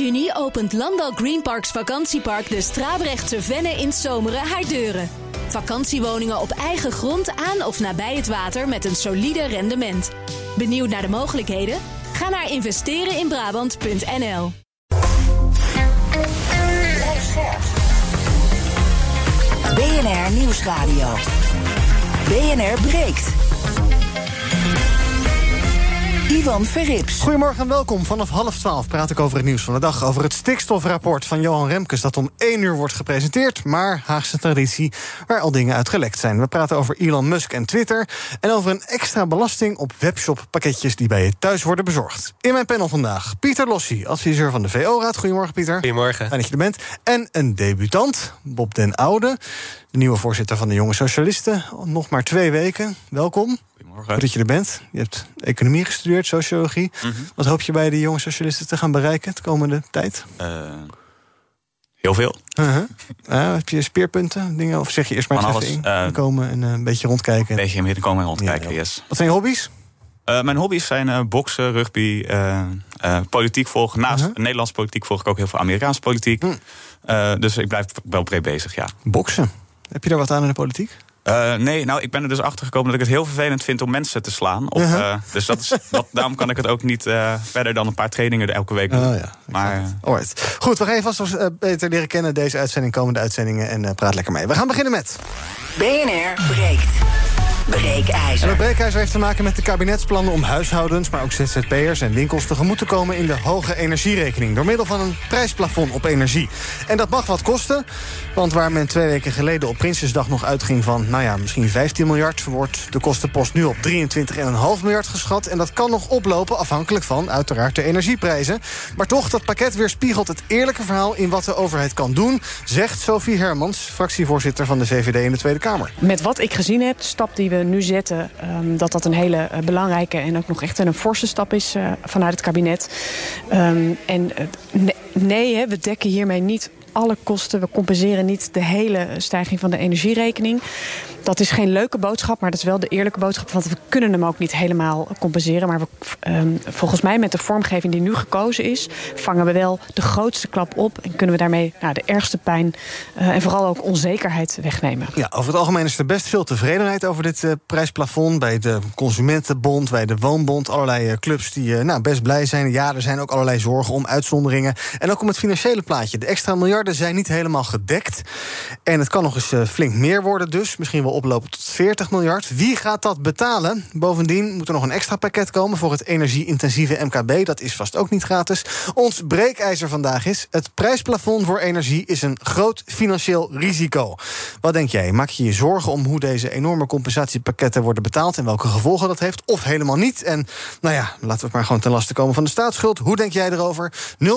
juni opent Landal Greenparks Vakantiepark de Strabrechtse Venne in Zomeren haar deuren. Vakantiewoningen op eigen grond aan of nabij het water met een solide rendement. Benieuwd naar de mogelijkheden? Ga naar investereninbrabant.nl. BNR Nieuwsradio. BNR breekt. Ivan Verrips. Goedemorgen en welkom. Vanaf half twaalf praat ik over het nieuws van de dag. Over het stikstofrapport van Johan Remkes dat om één uur wordt gepresenteerd. Maar Haagse traditie waar al dingen uit gelekt zijn. We praten over Elon Musk en Twitter. En over een extra belasting op webshop-pakketjes die bij je thuis worden bezorgd. In mijn panel vandaag Pieter Lossi, adviseur van de VO-raad. Goedemorgen Pieter. Goedemorgen. Fijn dat je er bent. En een debutant, Bob den Oude. De nieuwe voorzitter van de Jonge Socialisten. Nog maar twee weken. Welkom. Goed dat je er bent. Je hebt economie gestudeerd, sociologie. Mhm. Wat hoop je bij de jonge socialisten te gaan bereiken de komende tijd? Eh, heel veel. Uh-huh. Uh, heb je speerpunten, dingen? Of zeg je eerst maar eens alles, in, eh, komen en eh, een beetje rondkijken? Een beetje in komen en rondkijken, Ja, yes. Wat zijn je hobby's? Eh, mijn hobby's zijn eh, boksen, rugby, eh, eh, politiek volgen. Naast Uh-huh. Nederlandse politiek volg ik ook heel veel Amerikaanse politiek. Hm. Eh, dus ik blijf wel breed bezig, ja. Boksen. Heb je daar wat aan in de politiek? Eh, nee, nou, ik ben er dus achter gekomen dat ik het heel vervelend vind om mensen te slaan. Of, Uh-huh. eh, dus dat is, dat, daarom kan ik het ook niet eh, verder dan een paar trainingen elke week doen. Oh ja. Maar Alright. Goed, we gaan je vast nog beter leren kennen deze uitzending, komende uitzendingen. En eh, praat lekker mee. We gaan beginnen met. BNR breekt. En Breekijzer. het breekijzer heeft te maken met de kabinetsplannen om huishoudens, maar ook ZZP'ers en winkels tegemoet te komen in de hoge energierekening. Door middel van een prijsplafond op energie. En dat mag wat kosten, want waar men twee weken geleden op Prinsjesdag nog uitging van, nou ja, misschien 15 miljard, wordt de kostenpost nu op 23,5 miljard geschat. En dat kan nog oplopen, afhankelijk van uiteraard de energieprijzen. Maar toch, dat pakket weerspiegelt het eerlijke verhaal in wat de overheid kan doen, zegt Sophie Hermans, fractievoorzitter van de VVD in de Tweede Kamer. Met wat ik gezien heb, de stap we nu zetten... ehm, dat dat een hele eh, belangrijke en ook nog echt een forse stap is eh, vanuit het kabinet. Ehm, en ne- nee, hè, we dekken hiermee niet alle kosten. We compenseren niet de hele stijging van de energierekening. Dat is geen leuke boodschap, maar dat is wel de eerlijke boodschap. Want we kunnen hem ook niet helemaal compenseren. Maar we, ehm, volgens mij met de vormgeving die nu gekozen is... vangen we wel de grootste klap op... en kunnen we daarmee nou, de ergste pijn eh, en vooral ook onzekerheid wegnemen. Ja, over het algemeen is er best veel tevredenheid over dit eh, prijsplafond. Bij de Consumentenbond, bij de Woonbond. Allerlei eh, clubs die nou, best blij zijn. Ja, er zijn ook allerlei zorgen om uitzonderingen. En ook om het financiële plaatje. De extra miljarden zijn niet helemaal gedekt. En het kan nog eens eh, flink meer worden dus. Misschien wel oplopen tot 40 miljard. Wie gaat dat betalen? Bovendien moet er nog een extra pakket komen... voor het energie-intensieve MKB. Dat is vast ook niet gratis. Ons breekijzer vandaag is... het prijsplafond voor energie is een groot financieel risico. Wat denk jij? Maak je je zorgen om hoe deze enorme compensatiepakketten worden betaald... en welke gevolgen dat heeft? Of helemaal niet? En nou ja, laten we het maar gewoon ten laste komen van de staatsschuld. Hoe denk jij erover?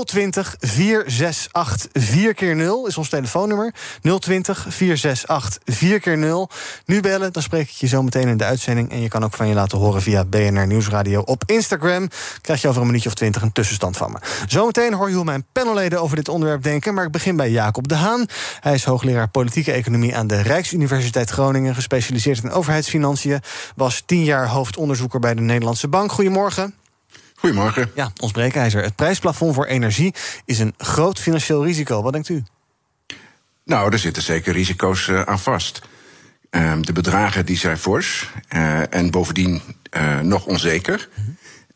020 468 4 keer 0 is ons telefoonnummer. 020 468 4 keer 0 Nu bellen, dan spreek ik je zo meteen in de uitzending. En je kan ook van je laten horen via BNR Nieuwsradio op Instagram. Krijg je over een minuutje of twintig een tussenstand van me. Zometeen hoor je hoe mijn panelleden over dit onderwerp denken. Maar ik begin bij Jacob de Haan. Hij is hoogleraar politieke economie aan de Rijksuniversiteit Groningen. Gespecialiseerd in overheidsfinanciën. Was tien jaar hoofdonderzoeker bij de Nederlandse Bank. Goedemorgen. Goedemorgen. Ja, ons breekijzer. Het prijsplafond voor energie is een groot financieel risico. Wat denkt u? Nou, er zitten zeker risico's eh, aan vast. Ehm, de bedragen die zijn fors eh, en bovendien eh, nog onzeker.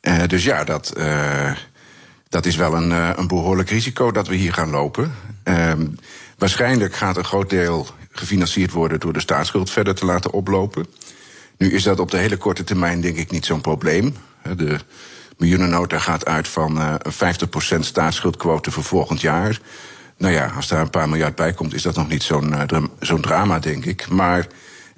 Eh, dus ja, dat, dat is wel een, een behoorlijk risico dat we hier gaan lopen. Ehm, waarschijnlijk gaat een groot deel gefinancierd worden door de staatsschuld verder te laten oplopen. Nu is dat op de hele korte termijn denk ik niet zo'n probleem. De miljoenennota gaat uit van eh, een 50% staatsschuldquote voor volgend jaar. Nou ja, als daar een paar miljard bij komt, is dat nog niet zo'n eh, zo'n drama, denk ik. Maar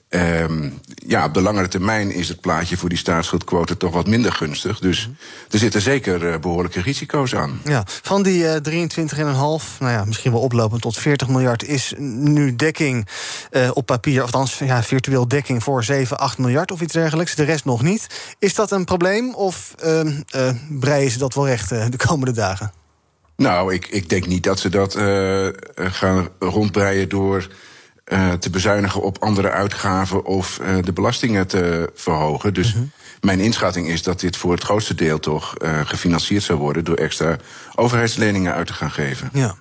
ehm, ja, op de langere termijn is het plaatje voor die staatsschuldquote toch wat minder gunstig. Dus er zitten zeker eh, behoorlijke risico's aan. Ja, van die eh 23,5, nou ja, misschien wel oplopend tot 40 miljard... is nu dekking eh, op papier, althans ja, virtueel dekking... voor 7, 8 miljard of iets dergelijks, de rest nog niet. Is dat een probleem of ehm, eh breien ze dat wel recht eh, de komende dagen? Nou, ik, ik denk niet dat ze dat eh, gaan rondbreien door eh, te bezuinigen op andere uitgaven of eh, de belastingen te verhogen. Dus mijn inschatting is dat dit voor het grootste deel toch eh, gefinancierd zou worden door extra overheidsleningen uit te gaan geven. Ja.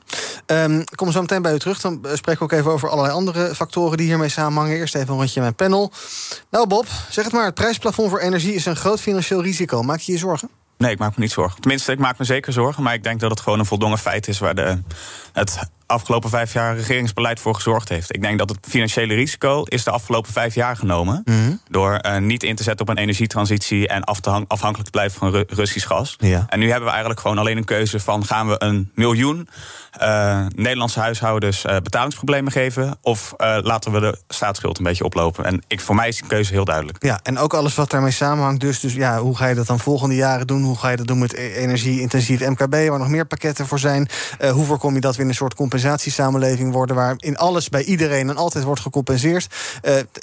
Ehm, ik kom zo meteen bij u terug. Dan spreken we ook even over allerlei andere factoren die hiermee samenhangen. Eerst even een rondje mijn panel. Nou, Bob, zeg het maar. Het prijsplafond voor energie is een groot financieel risico. Maak je je zorgen? Nee, ik maak me niet zorgen. Tenminste, ik maak me zeker zorgen. Maar ik denk dat het gewoon een voldongen feit is waar de, het afgelopen vijf jaar regeringsbeleid voor gezorgd heeft. Ik denk dat het financiële risico is de afgelopen vijf jaar genomen. Mhm. Door uh, niet in te zetten op een energietransitie en af te hang, afhankelijk te blijven van Ru Russisch gas. Ja. En nu hebben we eigenlijk gewoon alleen een keuze van gaan we een miljoen uh, Nederlandse huishoudens uh, betalingsproblemen geven. Of laten we de staatsschuld een beetje oplopen. En ik, voor mij is die keuze heel duidelijk. Ja, en ook alles wat daarmee samenhangt. Dus, dus ja, hoe ga je dat dan volgende jaren doen? Hoe ga je dat doen met e-, energie-intensief MKB, waar nog meer pakketten voor zijn? hoe voorkom je dat we in een soort compensatiesamenleving worden, waar in alles bij iedereen en altijd wordt gecompenseerd?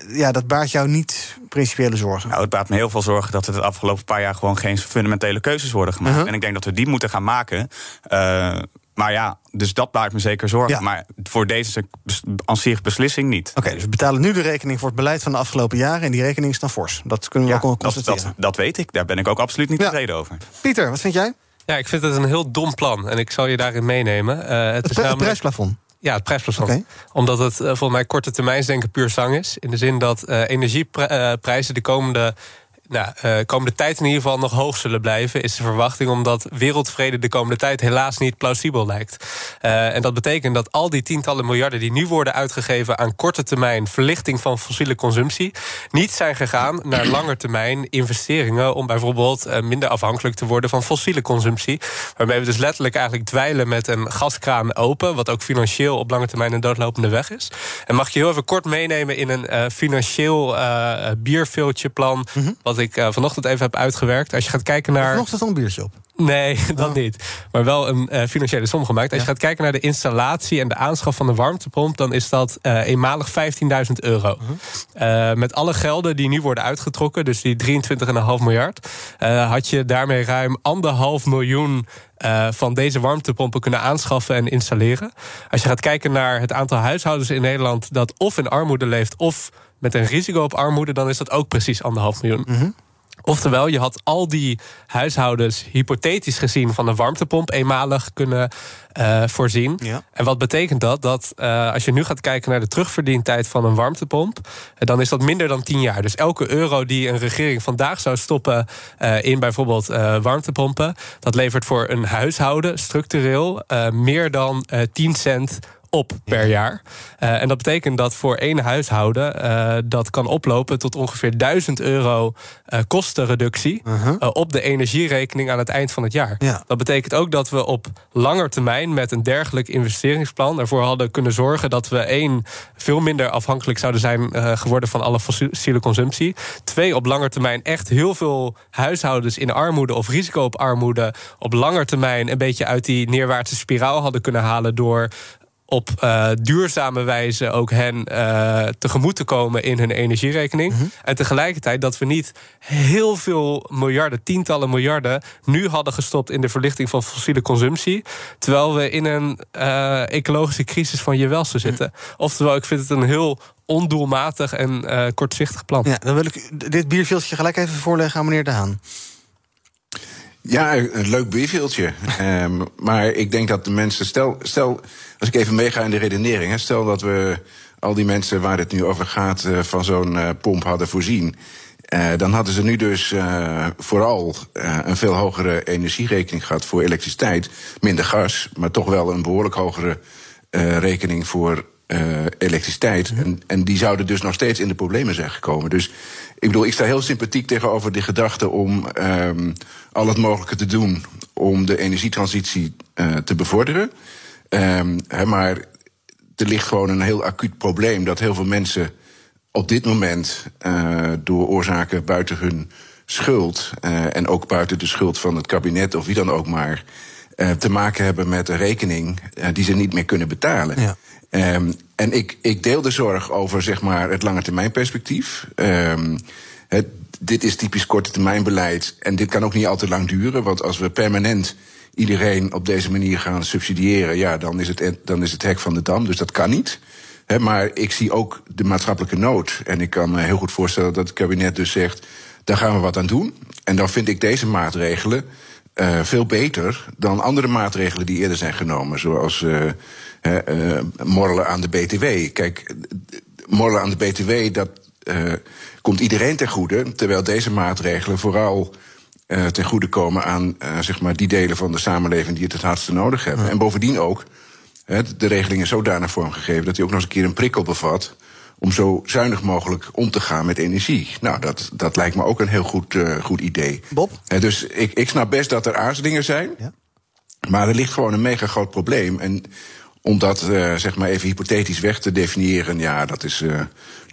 ja, dat baart jou niet principiële zorgen. Nou, het baart me heel veel zorgen dat er de afgelopen paar jaar gewoon geen fundamentele keuzes worden gemaakt. Uh-huh. En ik denk dat we die moeten gaan maken. Uh, maar ja, dus dat baart me zeker zorgen. Ja. Maar voor deze aan zich beslissing niet. Oké, dus we betalen nu de rekening voor het beleid van de afgelopen jaren. En die rekening is dan fors. Dat kunnen we Ja, ook dat, constateren. dat, dat weet ik. Daar ben ik ook absoluut niet Ja. tevreden over. Pieter, wat vind jij? Ja, ik vind het een heel dom plan. En ik zal je daarin meenemen. Eh, het, Het, is pri- het namelijk, prijsplafond. Ja, het prijsplafond. Omdat het eh, volgens mij korte termijnsdenken puur zang is. In de zin dat eh, energieprijzen de komende, nou, eh, komende tijd in ieder geval nog hoog zullen blijven. Is de verwachting omdat wereldvrede de komende tijd helaas niet plausibel lijkt. Eh, en dat betekent dat al die tientallen miljarden die nu worden uitgegeven aan korte termijn verlichting van fossiele consumptie. niet zijn gegaan naar lange termijn investeringen. om bijvoorbeeld eh, minder afhankelijk te worden van fossiele consumptie. Waarmee we dus letterlijk eigenlijk dweilen met een gaskraan open. wat ook financieel op lange termijn een doodlopende weg is. En mag je heel even kort meenemen in een financieel eh bierveeltje-plan. wat ik eh, vanochtend even heb uitgewerkt. Als je gaat kijken naar. Vanochtend een biertje op. Nee, dat niet. Maar wel een eh, financiële som gemaakt. Als je gaat kijken naar de installatie en de aanschaf van de warmtepomp, dan is dat eh, eenmalig 15.000 euro. Eh, met alle gelden die nu worden uitgetrokken, dus die 23,5 miljard, had je daarmee ruim anderhalf miljoen. van deze warmtepompen kunnen aanschaffen en installeren. Als je gaat kijken naar het aantal huishoudens in Nederland dat of in armoede leeft of met een risico op armoede, dan is dat ook precies anderhalf miljoen. Oftewel, je had al die huishoudens hypothetisch gezien van een warmtepomp eenmalig kunnen eh, voorzien. Ja. En wat betekent dat? Dat eh, als je nu gaat kijken naar de terugverdientijd van een warmtepomp, eh, dan is dat minder dan 10 jaar. Dus elke euro die een regering vandaag zou stoppen in bijvoorbeeld warmtepompen, dat levert voor een huishouden structureel meer dan eh 10 cent op per jaar. Eh, en dat betekent dat voor één huishouden eh, dat kan oplopen tot ongeveer 1000 euro eh, kostenreductie Uh-huh. op de energierekening aan het eind van het jaar. Ja. Dat betekent ook dat we op langer termijn met een dergelijk investeringsplan ervoor hadden kunnen zorgen dat we één veel minder afhankelijk zouden zijn geworden van alle fossiele consumptie. Twee, op langer termijn echt heel veel huishoudens in armoede of risico op armoede op langer termijn een beetje uit die neerwaartse spiraal hadden kunnen halen door op eh, duurzame wijze ook hen eh, tegemoet te komen in hun energierekening. En tegelijkertijd dat we niet heel veel miljarden, tientallen miljarden, nu hadden gestopt in de verlichting van fossiele consumptie. Terwijl we in een eh, ecologische crisis van je welste zitten. Oftewel, ik vind het een heel ondoelmatig en eh, kortzichtig plan. Ja, dan wil ik dit bierveeltje gelijk even voorleggen aan meneer De Haan. Ja, een leuk bierveeltje. Ehm, maar ik denk dat de mensen. Stel, stel, als ik even meega in de redenering. Hè, stel dat we al die mensen waar het nu over gaat. eh, van zo'n eh, pomp hadden voorzien. eh, dan hadden ze nu dus vooral een veel hogere energierekening gehad voor elektriciteit. Minder gas, maar toch wel een behoorlijk hogere rekening voor elektriciteit. En, en die zouden dus nog steeds in de problemen zijn gekomen. Dus ik bedoel, ik sta heel sympathiek tegenover die gedachte om ehm, al het mogelijke te doen om de energietransitie te bevorderen. Ehm, maar er ligt gewoon een heel acuut probleem dat heel veel mensen op dit moment eh, door oorzaken buiten hun schuld eh, en ook buiten de schuld van het kabinet of wie dan ook maar eh, te maken hebben met een rekening die ze niet meer kunnen betalen. Ja. Ehm, en ik, ik deel de zorg over zeg maar, het lange termijn perspectief. Ehm, het, dit is typisch korte termijn beleid. En dit kan ook niet al te lang duren. Want als we permanent iedereen op deze manier gaan subsidiëren, ja, dan is het, dan is het hek van de dam. Dus dat kan niet. Maar ik zie ook de maatschappelijke nood. En ik kan me heel goed voorstellen dat het kabinet dus zegt: daar gaan we wat aan doen. En dan vind ik deze maatregelen uh, veel beter dan andere maatregelen die eerder zijn genomen. Zoals uh, morrelen aan de BTW. Kijk, morrelen aan de BTW, dat komt iedereen ten goede. Terwijl deze maatregelen vooral ten goede komen aan zeg maar die delen van de samenleving die het het hardste nodig hebben. En bovendien ook de regeling is zodanig vormgegeven dat hij ook nog eens een keer een prikkel bevat om zo zuinig mogelijk om te gaan met energie. Nou, dat, dat lijkt me ook een heel goed, uh, goed idee. Bob? dus ik, ik snap best dat er aarzelingen zijn. Ja. Maar er ligt gewoon een mega groot probleem. En om dat zeg maar even hypothetisch weg te definiëren, ja, dat is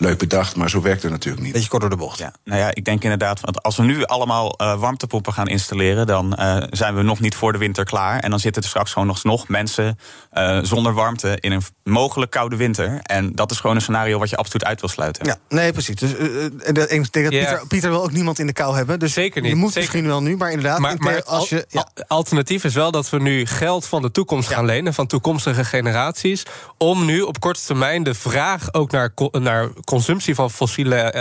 leuk bedacht, maar zo werkt het natuurlijk niet. Beetje kort door de bocht. Ja, nou ja, ik denk inderdaad, want als we nu allemaal uh, warmtepompen gaan installeren, dan zijn we nog niet voor de winter klaar. En dan zitten er straks gewoon nog, nog mensen zonder warmte in een mogelijk koude winter. En dat is gewoon een scenario wat je absoluut uit wil sluiten. Ja, nee, precies. Dus, ik denk dat Pieter, Pieter, wil ook niemand in de kou hebben. Dus Zeker niet. Je moet Zeker. misschien wel nu, maar inderdaad. Maar, maar als je, ja. alternatief is wel dat we nu geld van de toekomst gaan lenen, van toekomstige generaties. Om nu op korte termijn de vraag ook naar, naar consumptie van fossiele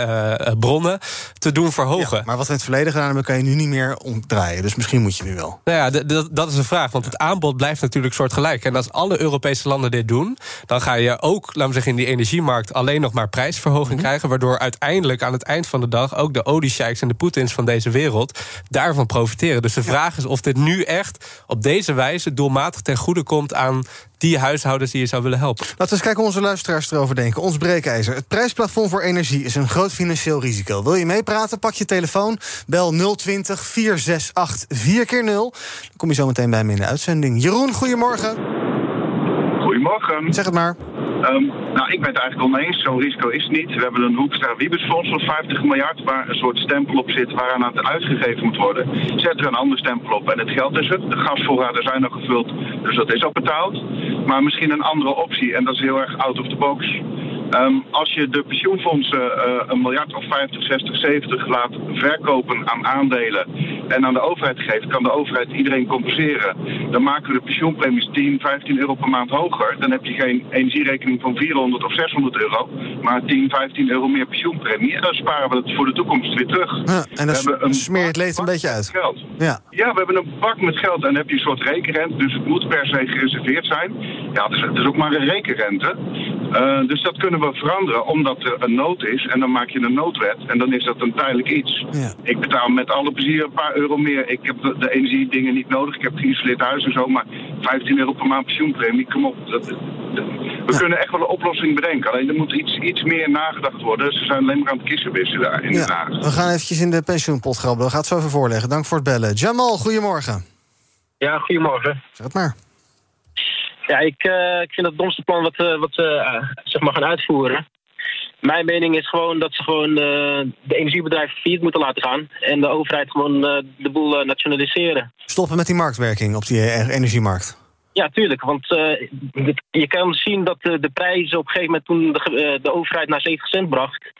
uh, bronnen te doen verhogen. Ja, maar wat we in het verleden gedaan hebben, kan je nu niet meer omdraaien. Dus misschien moet je nu wel. Nou ja, dat is een vraag. Want het aanbod blijft natuurlijk soortgelijk. En als alle Europese landen dit doen, dan ga je ook, laten we zeggen, in die energiemarkt alleen nog maar prijsverhoging Mhm. krijgen. Waardoor uiteindelijk aan het eind van de dag ook de oliesheiks en de Poetins van deze wereld daarvan profiteren. Dus de vraag is of dit nu echt op deze wijze doelmatig ten goede komt aan die huishoudens die je zou willen helpen. Laten we eens kijken hoe onze luisteraars erover denken. Ons breekijzer. Het prijsplafond voor energie is een groot financieel risico. Wil je meepraten? Pak je telefoon. Bel 020 468 4 keer 0 Dan kom je zo meteen bij me in de uitzending. Jeroen, goedemorgen. Goedemorgen. Zeg het maar. Um, nou, ik ben het eigenlijk oneens. Zo'n risico is het niet. We hebben een Hoekstra Wiebesfonds van 50 miljard... waar een soort stempel op zit waaraan het uitgegeven moet worden. Zet er een ander stempel op en het geld is er. De gasvoorraden zijn nog gevuld, dus dat is ook betaald. Maar misschien een andere optie, en dat is heel erg out of the box... Um, als je de pensioenfondsen uh, een miljard of 50, 60, 70 laat verkopen aan aandelen en aan de overheid geeft, kan de overheid iedereen compenseren. Dan maken we de pensioenpremies 10, 15 euro per maand hoger. Dan heb je geen energierekening van 400 of 600 euro, maar 10, 15 euro meer pensioenpremie. En dan sparen we het voor de toekomst weer terug. Ja, en dan smeer je het leed een beetje uit. Geld. Ja. ja, we hebben een bak met geld en dan heb je een soort rekenrente, dus het moet per se gereserveerd zijn. Ja, het is, het is ook maar een rekenrente. Uh, dus dat kunnen we veranderen omdat er een nood is. En dan maak je een noodwet en dan is dat een tijdelijk iets. Ja. Ik betaal met alle plezier een paar euro meer. Ik heb de, de energiedingen niet nodig. Ik heb geïsoleerd huis en zo. Maar 15 euro per maand pensioenpremie, kom op. Dat, dat, we ja. kunnen echt wel een oplossing bedenken. Alleen er moet iets, iets meer nagedacht worden. Ze zijn alleen maar aan het kissenwissen daar in ja. Den Haag. We gaan eventjes in de pensioenpot grabbelen. We gaan het zo even voorleggen. Dank voor het bellen. Jamal, goedemorgen. Ja, goedemorgen. Zeg het maar. Ja, ik, uh, ik vind het domste plan wat, uh, wat ze uh, zeg maar gaan uitvoeren. Mijn mening is gewoon dat ze gewoon de energiebedrijven failliet moeten laten gaan. En de overheid gewoon de boel nationaliseren. Stoppen met die marktwerking op die energiemarkt. Ja, tuurlijk. Want je kan zien dat de prijzen op een gegeven moment toen de, de overheid naar 70 cent bracht.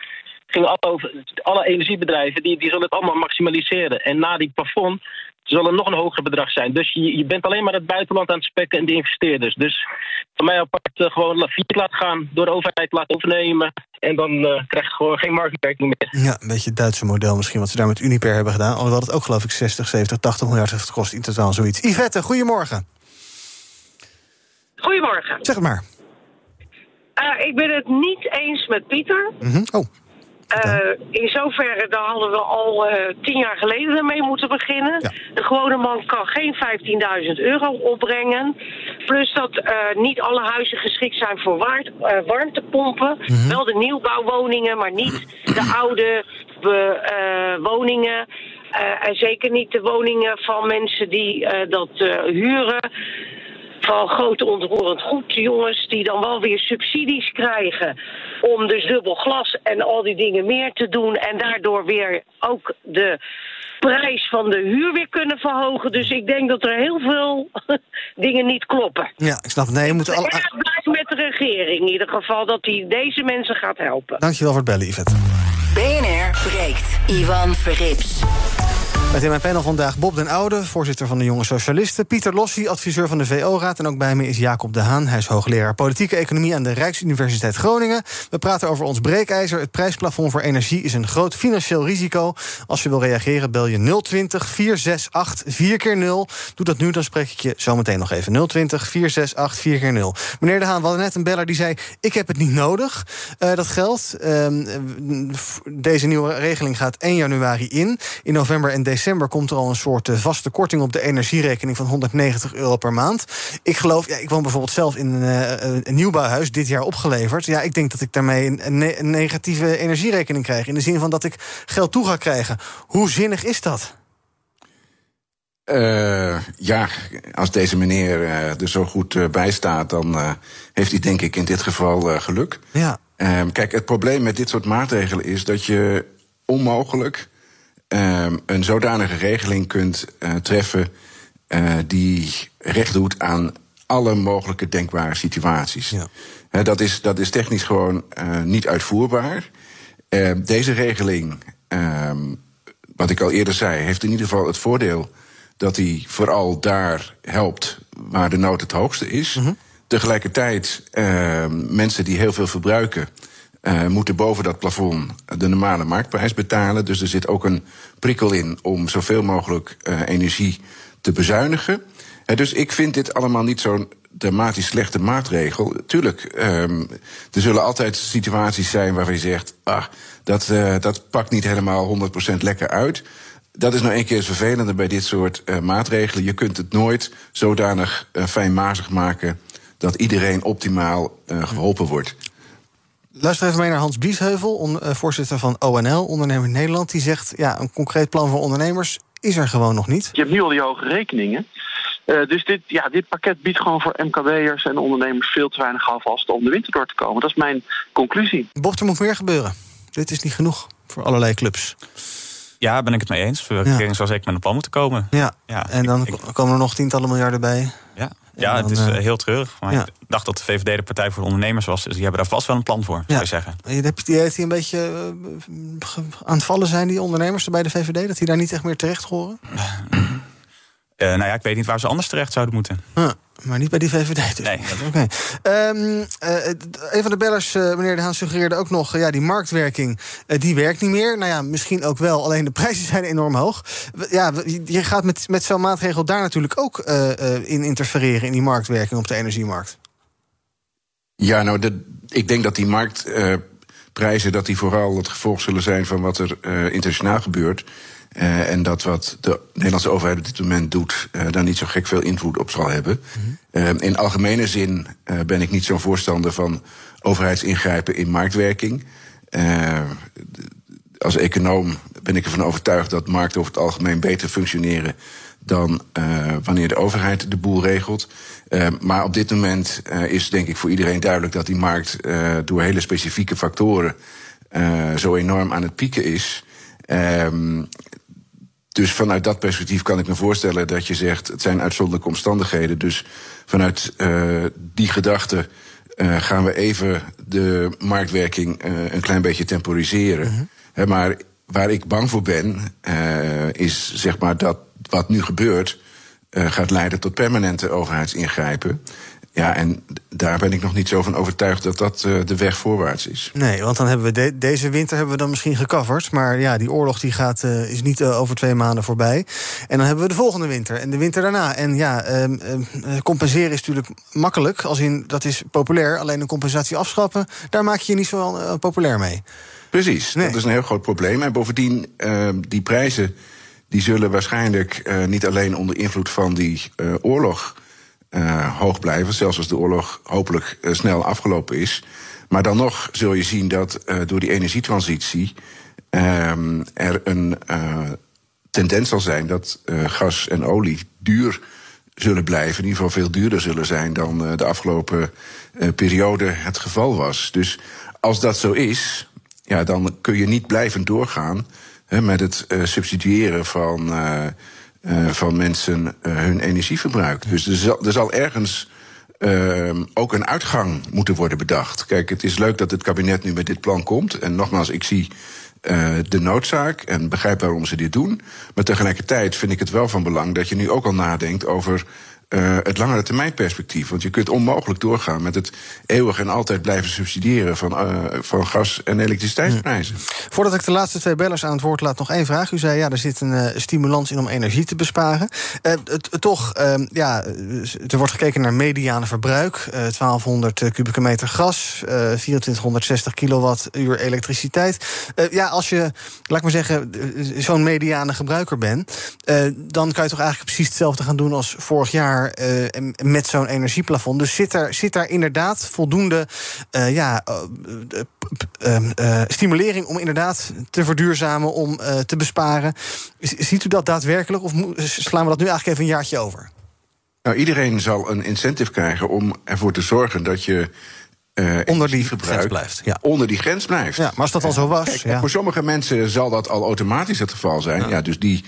Gingen alle, alle energiebedrijven die, die zullen het allemaal maximaliseren. En na die plafond zal er nog een hoger bedrag zijn. Dus je, je bent alleen maar het buitenland aan het spekken en de investeerders. Dus van mij apart uh, gewoon failliet laten gaan, door de overheid laten overnemen. En dan uh, krijg je gewoon geen marktwerking meer. Ja, een beetje het Duitse model misschien, wat ze daar met Uniper hebben gedaan. Alhoewel het ook geloof ik 60, 70, 80 miljard heeft gekost. In totaal zoiets. Yvette, goedemorgen. Goedemorgen. Zeg het maar. Uh, ik ben het niet eens met Pieter. Mm -hmm. Oh. Uh, in zoverre dan hadden we al uh, tien jaar geleden ermee moeten beginnen. Ja. De gewone man kan geen 15.000 euro opbrengen. Plus dat uh, niet alle huizen geschikt zijn voor waard, warmtepompen. Mm -hmm. Wel de nieuwbouwwoningen, maar niet de oude woningen. en zeker niet de woningen van mensen die dat huren van grote ontroerend goed, jongens, die dan wel weer subsidies krijgen om dus dubbel glas en al die dingen meer te doen en daardoor weer ook de prijs van de huur weer kunnen verhogen. Dus ik denk dat er heel veel dingen niet kloppen. Ja, ik snap. Nee, je moet al... Erg blij met de regering in ieder geval dat hij deze mensen gaat helpen. Dankjewel voor het bellen, Yvette. BNR breekt. Ivan Verrips. Met in mijn panel vandaag Bob den Oude, voorzitter van de Jonge Socialisten. Pieter Lossi, adviseur van de VO-raad. En ook bij me is Jacob de Haan. Hij is hoogleraar politieke economie aan de Rijksuniversiteit Groningen. We praten over ons breekijzer. Het prijsplafond voor energie is een groot financieel risico. Als je wil reageren, bel je 020 468 4 keer 0 Doe dat nu, dan spreek ik je zo meteen nog even. 020 468 4 keer 0 Meneer de Haan, we hadden net een beller die zei... ik heb het niet nodig, uh, dat geld. Uh, deze nieuwe regeling gaat 1 januari in. In november en december komt er al een soort uh, vaste korting... op de energierekening van 190 euro per maand. Ik geloof, ja, ik woon bijvoorbeeld zelf in een, een nieuwbouwhuis... dit jaar opgeleverd. Ja, ik denk dat ik daarmee een, ne een negatieve energierekening krijg. In de zin van dat ik geld toe ga krijgen. Hoe zinnig is dat? Uh, ja, als deze meneer uh, er zo goed uh, bij staat, dan heeft hij denk ik in dit geval geluk. Ja. Ehm, kijk, het probleem met dit soort maatregelen is dat je onmogelijk een zodanige regeling kunt treffen die recht doet aan alle mogelijke denkbare situaties. Ja. dat, is, dat is technisch gewoon niet uitvoerbaar. Ehm, deze regeling, wat ik al eerder zei, heeft in ieder geval het voordeel dat hij vooral daar helpt waar de nood het hoogste is. Mm -hmm. Tegelijkertijd, mensen die heel veel verbruiken, uh, moeten boven dat plafond de normale marktprijs betalen. Dus er zit ook een prikkel in om zoveel mogelijk uh, energie te bezuinigen. Uh, dus ik vind dit allemaal niet zo'n dramatisch slechte maatregel. Tuurlijk, um, er zullen altijd situaties zijn waarvan je zegt: ah, dat, dat pakt niet helemaal 100% lekker uit dat is nou een keer het vervelende bij dit soort maatregelen. Je kunt het nooit zodanig fijnmazig maken dat iedereen optimaal geholpen wordt. Luister even mee naar Hans Biesheuvel, on, voorzitter van ONL, Ondernemer Nederland. Die zegt: ja, een concreet plan voor ondernemers is er gewoon nog niet. Je hebt nu al die hoge rekeningen. Uh, dus dit, ja, dit pakket biedt gewoon voor MKB'ers en ondernemers veel te weinig alvast om de winter door te komen. Dat is mijn conclusie. Bob, er moet meer gebeuren. Dit is niet genoeg voor allerlei clubs. Ja, ben ik het mee eens. Verkering ja. zou zeker met een plan moeten komen. Ja, ja en dan ik, komen er nog tientallen miljarden bij. Ja, dan, het is uh, heel treurig. Maar ja. ik dacht dat de VVD de Partij voor de Ondernemers was. Dus die hebben daar vast wel een plan voor, ja. zou je zeggen. Heb je die, die een beetje uh, aan het vallen zijn, die ondernemers bij de VVD? Dat die daar niet echt meer terecht horen? Uh, nou ja, ik weet niet waar ze anders terecht zouden moeten. Huh. Maar niet bij die VVD. Dus. Nee. Oké. Okay. Um, uh, een van de bellers, uh, meneer De Haan, suggereerde ook nog... Uh, ja, die marktwerking, die werkt niet meer. Nou ja, misschien ook wel, alleen de prijzen zijn enorm hoog. Ja, je gaat met, met zo'n maatregel daar natuurlijk ook in interfereren... in die marktwerking op de energiemarkt. Ja, nou, de, ik denk dat die marktprijzen... dat die vooral het gevolg zullen zijn van wat er internationaal gebeurt... Uh, en dat wat de Nederlandse overheid op dit moment doet, uh, daar niet zo gek veel invloed op zal hebben. Mm -hmm. uh, in algemene zin ben ik niet zo'n voorstander van overheidsingrijpen in marktwerking. als econoom ben ik ervan overtuigd dat markten over het algemeen beter functioneren dan wanneer de overheid de boel regelt. maar op dit moment is denk ik voor iedereen duidelijk dat die markt door hele specifieke factoren zo enorm aan het pieken is. Um, dus vanuit dat perspectief kan ik me voorstellen dat je zegt: het zijn uitzonderlijke omstandigheden. Dus vanuit uh, die gedachte uh, gaan we even de marktwerking uh, een klein beetje temporiseren. He, maar waar ik bang voor ben, is zeg maar dat wat nu gebeurt. gaat leiden tot permanente overheidsingrijpen. Ja, en daar ben ik nog niet zo van overtuigd dat dat uh, de weg voorwaarts is. Nee, want dan hebben we de, deze winter hebben we dan misschien gecoverd. Maar ja, die oorlog die gaat, uh, is niet uh, over twee maanden voorbij. En dan hebben we de volgende winter en de winter daarna. En ja, ehm, compenseren is natuurlijk makkelijk. Als in, dat is populair. Alleen een compensatie afschaffen, daar maak je je niet zo populair mee. Precies, nee. dat is een heel groot probleem. En bovendien, ehm, die prijzen die zullen waarschijnlijk niet alleen onder invloed van die oorlog uh, hoog blijven. Zelfs als de oorlog hopelijk uh, snel afgelopen is. Maar dan nog zul je zien dat uh, door die energietransitie ehm, er een tendens zal zijn dat gas en olie duur zullen blijven. In ieder geval veel duurder zullen zijn dan de afgelopen periode het geval was. Dus als dat zo is, ja, dan kun je niet blijven doorgaan met het subsidiëren van van mensen uh, hun energieverbruik. Dus er zal, er zal ergens uh, ook een uitgang moeten worden bedacht. Kijk, het is leuk dat het kabinet nu met dit plan komt. En nogmaals, ik zie eh, de noodzaak en begrijp waarom ze dit doen. Maar tegelijkertijd vind ik het wel van belang dat je nu ook al nadenkt over uh, het langere termijn perspectief. Want je kunt onmogelijk doorgaan met het eeuwig en altijd blijven subsidiëren van, uh, van gas- en elektriciteitsprijzen. Hmm. Voordat ik de laatste twee bellers aan het woord laat, nog één vraag. U zei ja, er zit een uh, stimulans in om energie te besparen. toch, ehm, ja, er wordt gekeken naar mediane verbruik. 1200 kubieke meter gas, 2460 kilowattuur elektriciteit. ja, als je, laat ik maar zeggen, zo'n mediane gebruiker bent, dan kan je toch eigenlijk precies hetzelfde gaan doen als vorig jaar uh, met zo'n energieplafond. Dus zit, er, zit daar inderdaad voldoende uh, ja, uh, stimulering om inderdaad te verduurzamen, om te besparen. Ziet u dat daadwerkelijk of slaan we dat nu eigenlijk even een jaartje over? Nou, iedereen zal een incentive krijgen om ervoor te zorgen dat je uh, onder die grens blijft. Ja. Onder die grens blijft. Ja, maar als dat al zo was. Kijk, ja. Voor sommige mensen zal dat al automatisch het geval zijn. Ja, ja dus die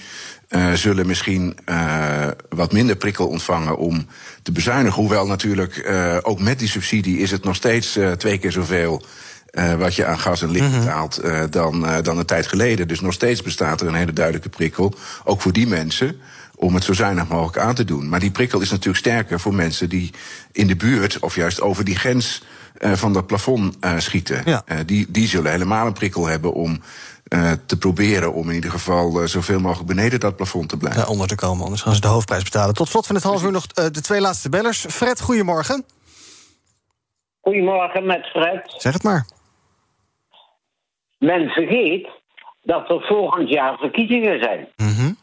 uh, zullen misschien uh, wat minder prikkel ontvangen om te bezuinigen. Hoewel natuurlijk ook met die subsidie is het nog steeds twee keer zoveel. wat je aan gas en licht betaalt mm -hmm. dan, dan een tijd geleden. Dus nog steeds bestaat er een hele duidelijke prikkel. Ook voor die mensen om het zo zuinig mogelijk aan te doen. Maar die prikkel is natuurlijk sterker voor mensen die in de buurt of juist over die grens uh, van dat plafond uh, schieten. Ja. Uh, die, die zullen helemaal een prikkel hebben om te proberen om in ieder geval zoveel mogelijk beneden dat plafond te blijven. Ja, onder te komen, anders gaan ze de hoofdprijs betalen. Tot slot van het half uur nog de twee laatste bellers. Fred, goedemorgen. Goedemorgen met Fred. Zeg het maar. Men vergeet dat er volgend jaar verkiezingen zijn. Mm -hmm.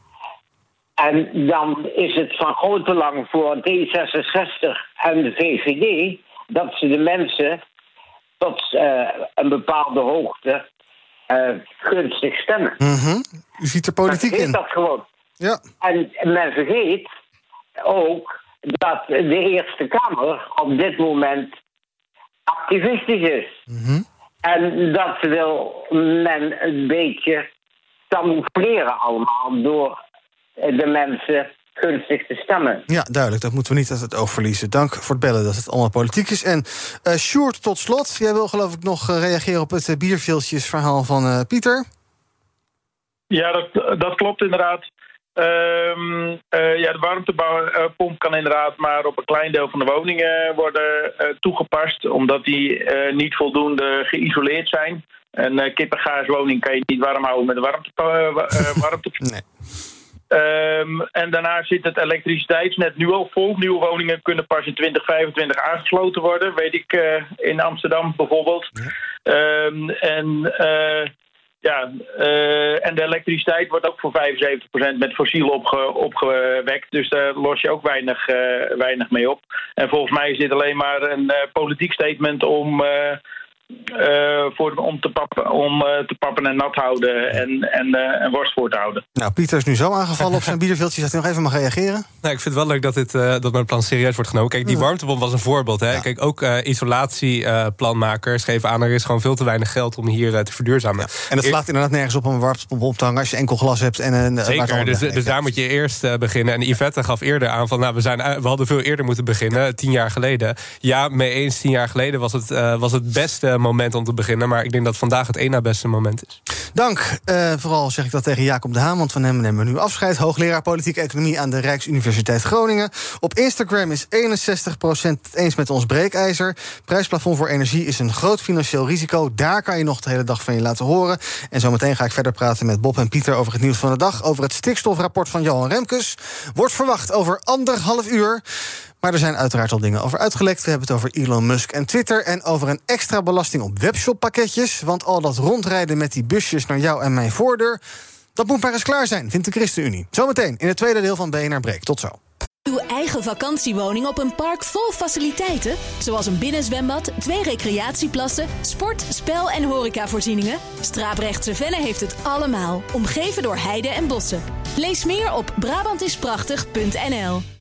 En dan is het van groot belang voor D66 en de VVD dat ze de mensen tot uh, een bepaalde hoogte uh, gunstig stemmen. Mm -hmm. U ziet er politiek in. dat gewoon. Ja. En men vergeet ook dat de Eerste Kamer op dit moment activistisch is. Mm -hmm. En dat wil men een beetje camoufleren allemaal door de mensen gunstig te stemmen. Ja, duidelijk. Dat moeten we niet uit het oog verliezen. Dank voor het bellen dat het allemaal politiek is. En uh, Sjoerd, tot slot. Jij wil geloof ik nog uh, reageren op het uh, bierviltjesverhaal van Pieter. Ja, dat, dat klopt inderdaad. Um, ja, de warmtepomp kan inderdaad maar op een klein deel van de woningen worden toegepast, omdat die niet voldoende geïsoleerd zijn. Een kippengaaswoning kan je niet warm houden met een warmte, warmtepomp. nee. Um, en daarna zit het elektriciteitsnet nu al vol. Nieuwe woningen kunnen pas in 2025 aangesloten worden. Weet ik uh, in Amsterdam bijvoorbeeld. Ja. Um, en, uh, ja, uh, en de elektriciteit wordt ook voor 75% met fossiel opge opgewekt. Dus daar los je ook weinig, weinig mee op. En volgens mij is dit alleen maar een politiek statement om... Uh, voor, om, te pappen, om uh, te pappen en nat houden en, en, uh, en worst voor te houden. Nou, Pieter is nu zo aangevallen op zijn bierveeltje dat hij nog even mag reageren. Nou, ik vind het wel leuk dat, dit, dat mijn plan serieus wordt genomen. Kijk, die warmtebom was een voorbeeld. Hè? Ja. Kijk, ook isolatieplanmakers geven aan... er is gewoon veel te weinig geld om hier te verduurzamen. Ja. En het slaat inderdaad nergens op om een warmtepomp op te hangen... als je enkel glas hebt en een... Zeker, dus, dus daar moet je eerst beginnen. En Yvette gaf eerder aan van... Nou, we, zijn, we hadden veel eerder moeten beginnen, tien jaar geleden. Ja, mee eens, tien jaar geleden was het, was het beste moment om te beginnen. Maar ik denk dat vandaag het één beste moment is. Dank. Uh, vooral zeg ik dat tegen Jacob de Haan, want van hem nemen we nu afscheid. Hoogleraar Politieke Economie aan de Rijksuniversiteit Groningen. Op Instagram is 61% het eens met ons breekijzer. Prijsplafond voor energie is een groot financieel risico. Daar kan je nog de hele dag van je laten horen. En zometeen ga ik verder praten met Bob en Pieter over het nieuws van de dag. Over het stikstofrapport van Johan Remkes. Wordt verwacht over anderhalf uur. Maar er zijn uiteraard al dingen over uitgelekt. We hebben het over Elon Musk en Twitter. En over een extra belasting op webshoppakketjes. Want al dat rondrijden met die busjes naar jou en mijn voordeur... dat moet maar eens klaar zijn, vindt de ChristenUnie. Zometeen in het tweede deel van BNR Breek. Tot zo. Uw eigen vakantiewoning op een park vol faciliteiten? Zoals een binnenzwembad, twee recreatieplassen, sport, spel en horecavoorzieningen? Straaprechtse Venne heeft het allemaal, omgeven door heide en bossen. Lees meer op Brabantisprachtig.nl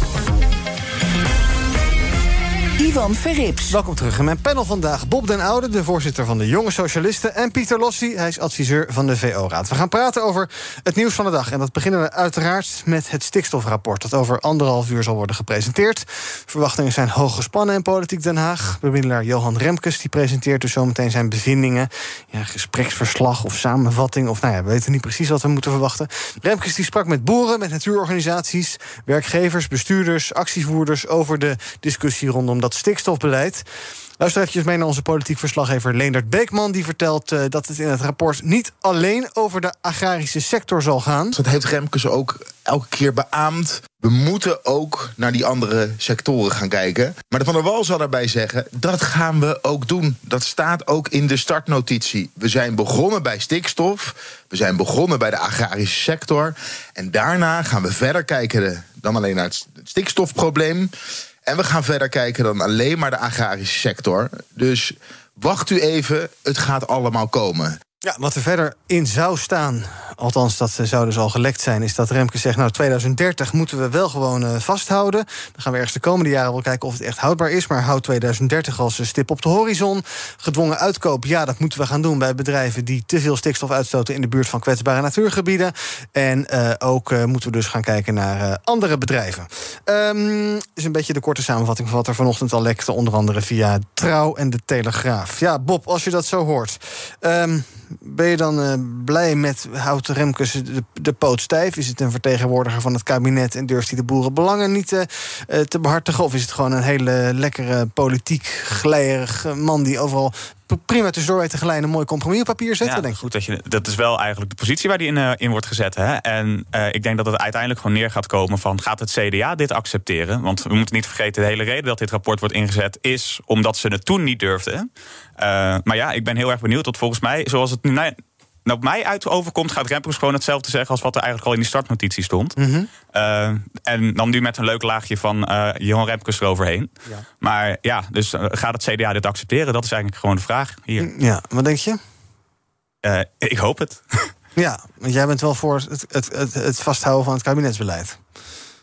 Ivan Verrips. Welkom terug in mijn panel vandaag. Bob den Oude, de voorzitter van de Jonge Socialisten. En Pieter Lossi, hij is adviseur van de VO-raad. We gaan praten over het nieuws van de dag. En dat beginnen we uiteraard met het stikstofrapport... dat over anderhalf uur zal worden gepresenteerd. Verwachtingen zijn hoog gespannen in Politiek Den Haag. Bemiddelaar Johan Remkes die presenteert dus zometeen zijn bevindingen. Ja, gespreksverslag of samenvatting. Of nou ja, we weten niet precies wat we moeten verwachten. Remkes die sprak met boeren, met natuurorganisaties... werkgevers, bestuurders, actievoerders... over de discussie rondom dat stikstofbeleid. Luister even mee naar onze politiek verslaggever Leendert Beekman. Die vertelt uh, dat het in het rapport niet alleen over de agrarische sector zal gaan. Dat heeft Remkes ook elke keer beaamd. We moeten ook naar die andere sectoren gaan kijken. Maar de Van der Wal zal daarbij zeggen, dat gaan we ook doen. Dat staat ook in de startnotitie. We zijn begonnen bij stikstof. We zijn begonnen bij de agrarische sector. En daarna gaan we verder kijken dan alleen naar het stikstofprobleem. En we gaan verder kijken dan alleen maar de agrarische sector. Dus wacht u even, het gaat allemaal komen. Ja, wat er verder in zou staan, althans dat zou dus al gelekt zijn... is dat Remke zegt, nou 2030 moeten we wel gewoon uh, vasthouden. Dan gaan we ergens de komende jaren wel kijken of het echt houdbaar is... maar houd 2030 als stip op de horizon. Gedwongen uitkoop, ja, dat moeten we gaan doen bij bedrijven... die te veel stikstof uitstoten in de buurt van kwetsbare natuurgebieden. En uh, ook uh, moeten we dus gaan kijken naar andere bedrijven. Um, is een beetje de korte samenvatting van wat er vanochtend al lekte... onder andere via Trouw en de Telegraaf. Ja, Bob, als je dat zo hoort... Um, ben je dan uh, blij met houdt Remkes de, de, poot stijf? Is het een vertegenwoordiger van het kabinet en durft hij de boerenbelangen niet uh, te behartigen? Of is het gewoon een hele lekkere politiek glijerig man die overal prima tussendoor weet te geleiden een mooi compromis op papier zetten. Ja, denk goed dat, je, dat is wel eigenlijk de positie waar die in, uh, in wordt gezet. Hè? En uh, ik denk dat het uiteindelijk gewoon neer gaat komen van gaat het CDA dit accepteren? Want we moeten niet vergeten, de hele reden dat dit rapport wordt ingezet is omdat ze het toen niet durfden. Uh, maar ja, ik ben heel erg benieuwd. tot volgens mij, zoals het nu nou, op mij uit overkomt, gaat Rempers gewoon hetzelfde zeggen als wat er eigenlijk al in die startnotitie stond. Mm -hmm. uh, en dan nu met een leuk laagje van uh, Johan Remkes eroverheen. Ja. Maar ja, dus uh, gaat het CDA dit accepteren? Dat is eigenlijk gewoon de vraag hier. Ja, wat denk je? ik hoop het. ja, want jij bent wel voor het, het, het, het vasthouden van het kabinetsbeleid.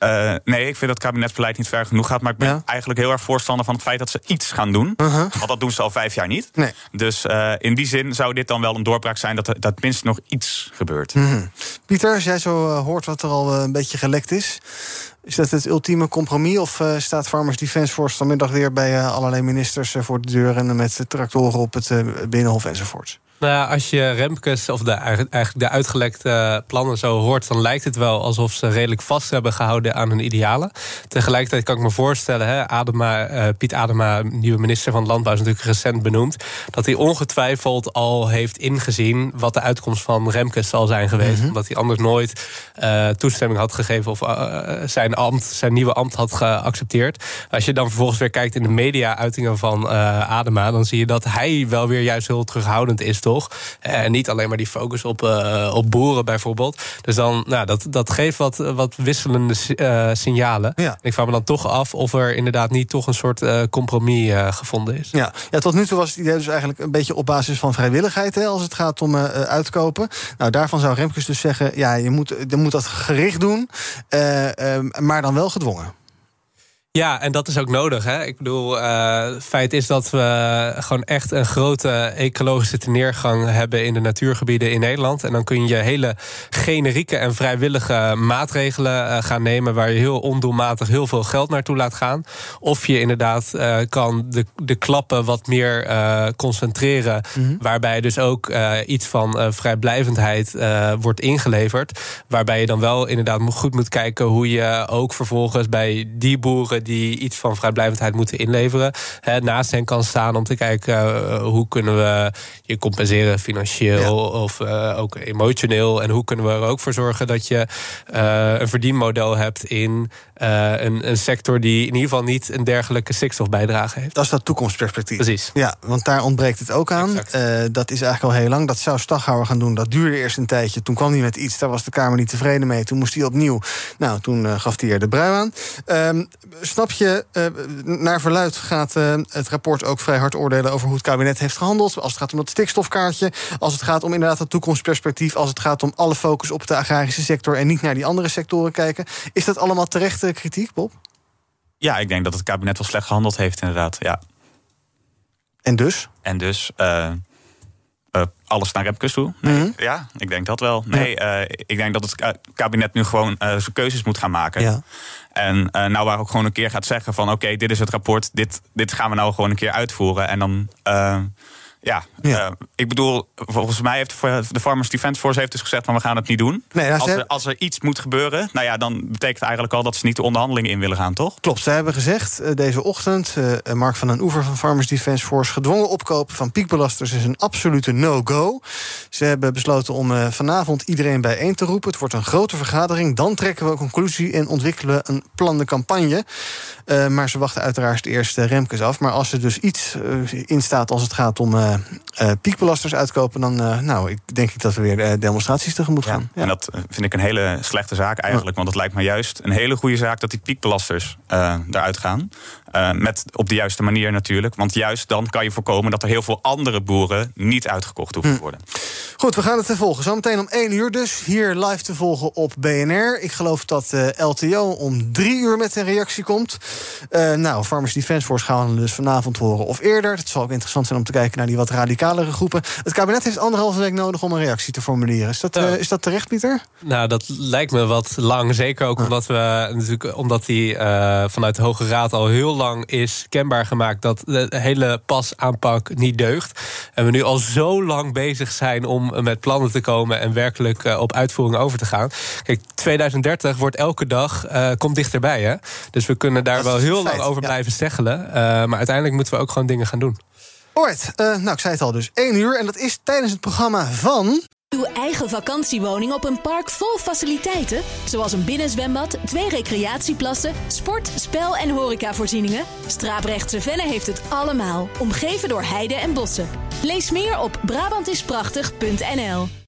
Uh, nee, ik vind dat het kabinetsbeleid niet ver genoeg gaat. Maar ik ben ja. eigenlijk heel erg voorstander van het feit dat ze iets gaan doen. Uh -huh. Want dat doen ze al vijf jaar niet. Nee. Dus uh, in die zin zou dit dan wel een doorbraak zijn dat er dat minstens nog iets gebeurt. Mm -hmm. Pieter, als jij zo uh, hoort wat er al een beetje gelekt is. Is dat het ultieme compromis? Of staat Farmers Defence Force vanmiddag weer bij allerlei ministers voor de deur en met tractoren op het binnenhof enzovoorts? Nou ja, als je Remkes of de, eigenlijk de uitgelekte plannen zo hoort, dan lijkt het wel alsof ze redelijk vast hebben gehouden aan hun idealen. Tegelijkertijd kan ik me voorstellen, hè, Adema, uh, Piet Adema, nieuwe minister van Landbouw, is natuurlijk recent benoemd, dat hij ongetwijfeld al heeft ingezien wat de uitkomst van Remkes zal zijn geweest. Mhm. Omdat hij anders nooit uh, toestemming had gegeven of uh, zijn, ambt, zijn nieuwe ambt had geaccepteerd. Als je dan vervolgens weer kijkt in de media-uitingen van Adema, dan zie je dat hij wel weer juist heel terughoudend is toch? En niet alleen maar die focus op, uh, op boeren bijvoorbeeld. Dus dan, nou, dat, dat geeft wat, wat wisselende uh, signalen. Ja. Ik vraag me dan toch af of er inderdaad niet toch een soort uh, compromis gevonden is. Ja. ja, tot nu toe was het idee dus eigenlijk een beetje op basis van vrijwilligheid... Hè, als het gaat om uitkopen. Nou, daarvan zou Remkes dus zeggen... ja, je moet, je moet dat gericht doen, maar dan wel gedwongen. Ja, en dat is ook nodig. Hè? Ik bedoel, uh, feit is dat we gewoon echt een grote ecologische neergang hebben in de natuurgebieden in Nederland. En dan kun je hele generieke en vrijwillige maatregelen uh, gaan nemen waar je heel ondoelmatig heel veel geld naartoe laat gaan. Of je inderdaad uh, kan de, de klappen wat meer concentreren, Mhm. mm -hmm. waarbij dus ook iets van vrijblijvendheid wordt ingeleverd. Waarbij je dan wel inderdaad goed moet kijken hoe je ook vervolgens bij die boeren die iets van vrijblijvendheid moeten inleveren, hè, naast hen kan staan om te kijken uh, hoe kunnen we je compenseren financieel ja. of uh, ook emotioneel. En hoe kunnen we er ook voor zorgen dat je uh, een verdienmodel hebt in een, een, sector die in ieder geval niet een dergelijke stikstofbijdrage heeft. Dat is dat toekomstperspectief. Precies. Ja, want daar ontbreekt het ook aan. dat is eigenlijk al heel lang. Dat zou Staghouwer gaan doen. Dat duurde eerst een tijdje. Toen kwam hij met iets. Daar was de Kamer niet tevreden mee. Toen moest hij opnieuw. Nou, toen gaf hij er de brui aan. Um, snap je, uh, naar verluid gaat uh, het rapport ook vrij hard oordelen over hoe het kabinet heeft gehandeld. Als het gaat om het stikstofkaartje, als het gaat om inderdaad het toekomstperspectief, als het gaat om alle focus op de agrarische sector en niet naar die andere sectoren kijken. Is dat allemaal terechte kritiek, Bob? Ja, ik denk dat het kabinet wel slecht gehandeld heeft, inderdaad. Ja. En dus? En dus. Uh, uh, alles naar Remkes toe? Nee. Mhm. Ja, ik denk dat wel. Nee, uh, ik denk dat het kabinet nu gewoon zijn keuzes moet gaan maken. Ja. En nou waar ook gewoon een keer gaat zeggen van... oké, dit is het rapport, dit, dit gaan we nou gewoon een keer uitvoeren. En dan... Ja, ja. Uh, ik bedoel, volgens mij heeft de Farmers Defence Force heeft dus gezegd van we gaan het niet doen. Nee, als, er, als, er, iets moet gebeuren, nou ja, dan betekent eigenlijk al dat ze niet de onderhandelingen in willen gaan, toch? Klopt, ze hebben gezegd uh, deze ochtend, uh, Mark van den Oever van Farmers Defence Force, gedwongen opkopen van piekbelasters is een absolute no-go. Ze hebben besloten om vanavond iedereen bijeen te roepen. Het wordt een grote vergadering. Dan trekken we een conclusie en ontwikkelen een plan de campagne. maar ze wachten uiteraard eerst Remkes af. Maar als er dus iets in staat als het gaat om piekbelasters uitkopen, dan uh, nou, ik denk ik dat we weer uh, demonstraties tegemoet ja, gaan. Ja. En dat vind ik een hele slechte zaak eigenlijk. Want het lijkt me juist een hele goede zaak dat die piekbelasters eruit gaan. met op de juiste manier natuurlijk. Want juist dan kan je voorkomen dat er heel veel andere boeren niet uitgekocht hoeven te worden. Goed, we gaan het volgen. Zometeen om 1 uur dus. Hier live te volgen op BNR. Ik geloof dat LTO om 3 uur met een reactie komt. nou, Farmers Defence Force gaan we dus vanavond horen of eerder. Het zal ook interessant zijn om te kijken naar die wat radicalere groepen. Het kabinet heeft anderhalve week nodig om een reactie te formuleren. Is dat, Ja. uh, is dat terecht, Pieter? Nou, dat lijkt me wat lang. Zeker ook omdat we natuurlijk omdat die uh, vanuit de Hoge Raad al heel lang is kenbaar gemaakt dat de hele pasaanpak niet deugt. En we nu al zo lang bezig zijn om met plannen te komen en werkelijk uh, op uitvoering over te gaan. Kijk, 2030 wordt elke dag komt dichterbij. Hè? Dus we kunnen daar wel heel lang over blijven steggelen. maar uiteindelijk moeten we ook gewoon dingen gaan doen. Alright, uh, nou ik zei het al dus, 1 uur. En dat is tijdens het programma van... Uw eigen vakantiewoning op een park vol faciliteiten? Zoals een binnenzwembad, twee recreatieplassen, sport, spel en horecavoorzieningen? Straaprechtse Venne heeft het allemaal, omgeven door heide en bossen. Lees meer op Brabantisprachtig.nl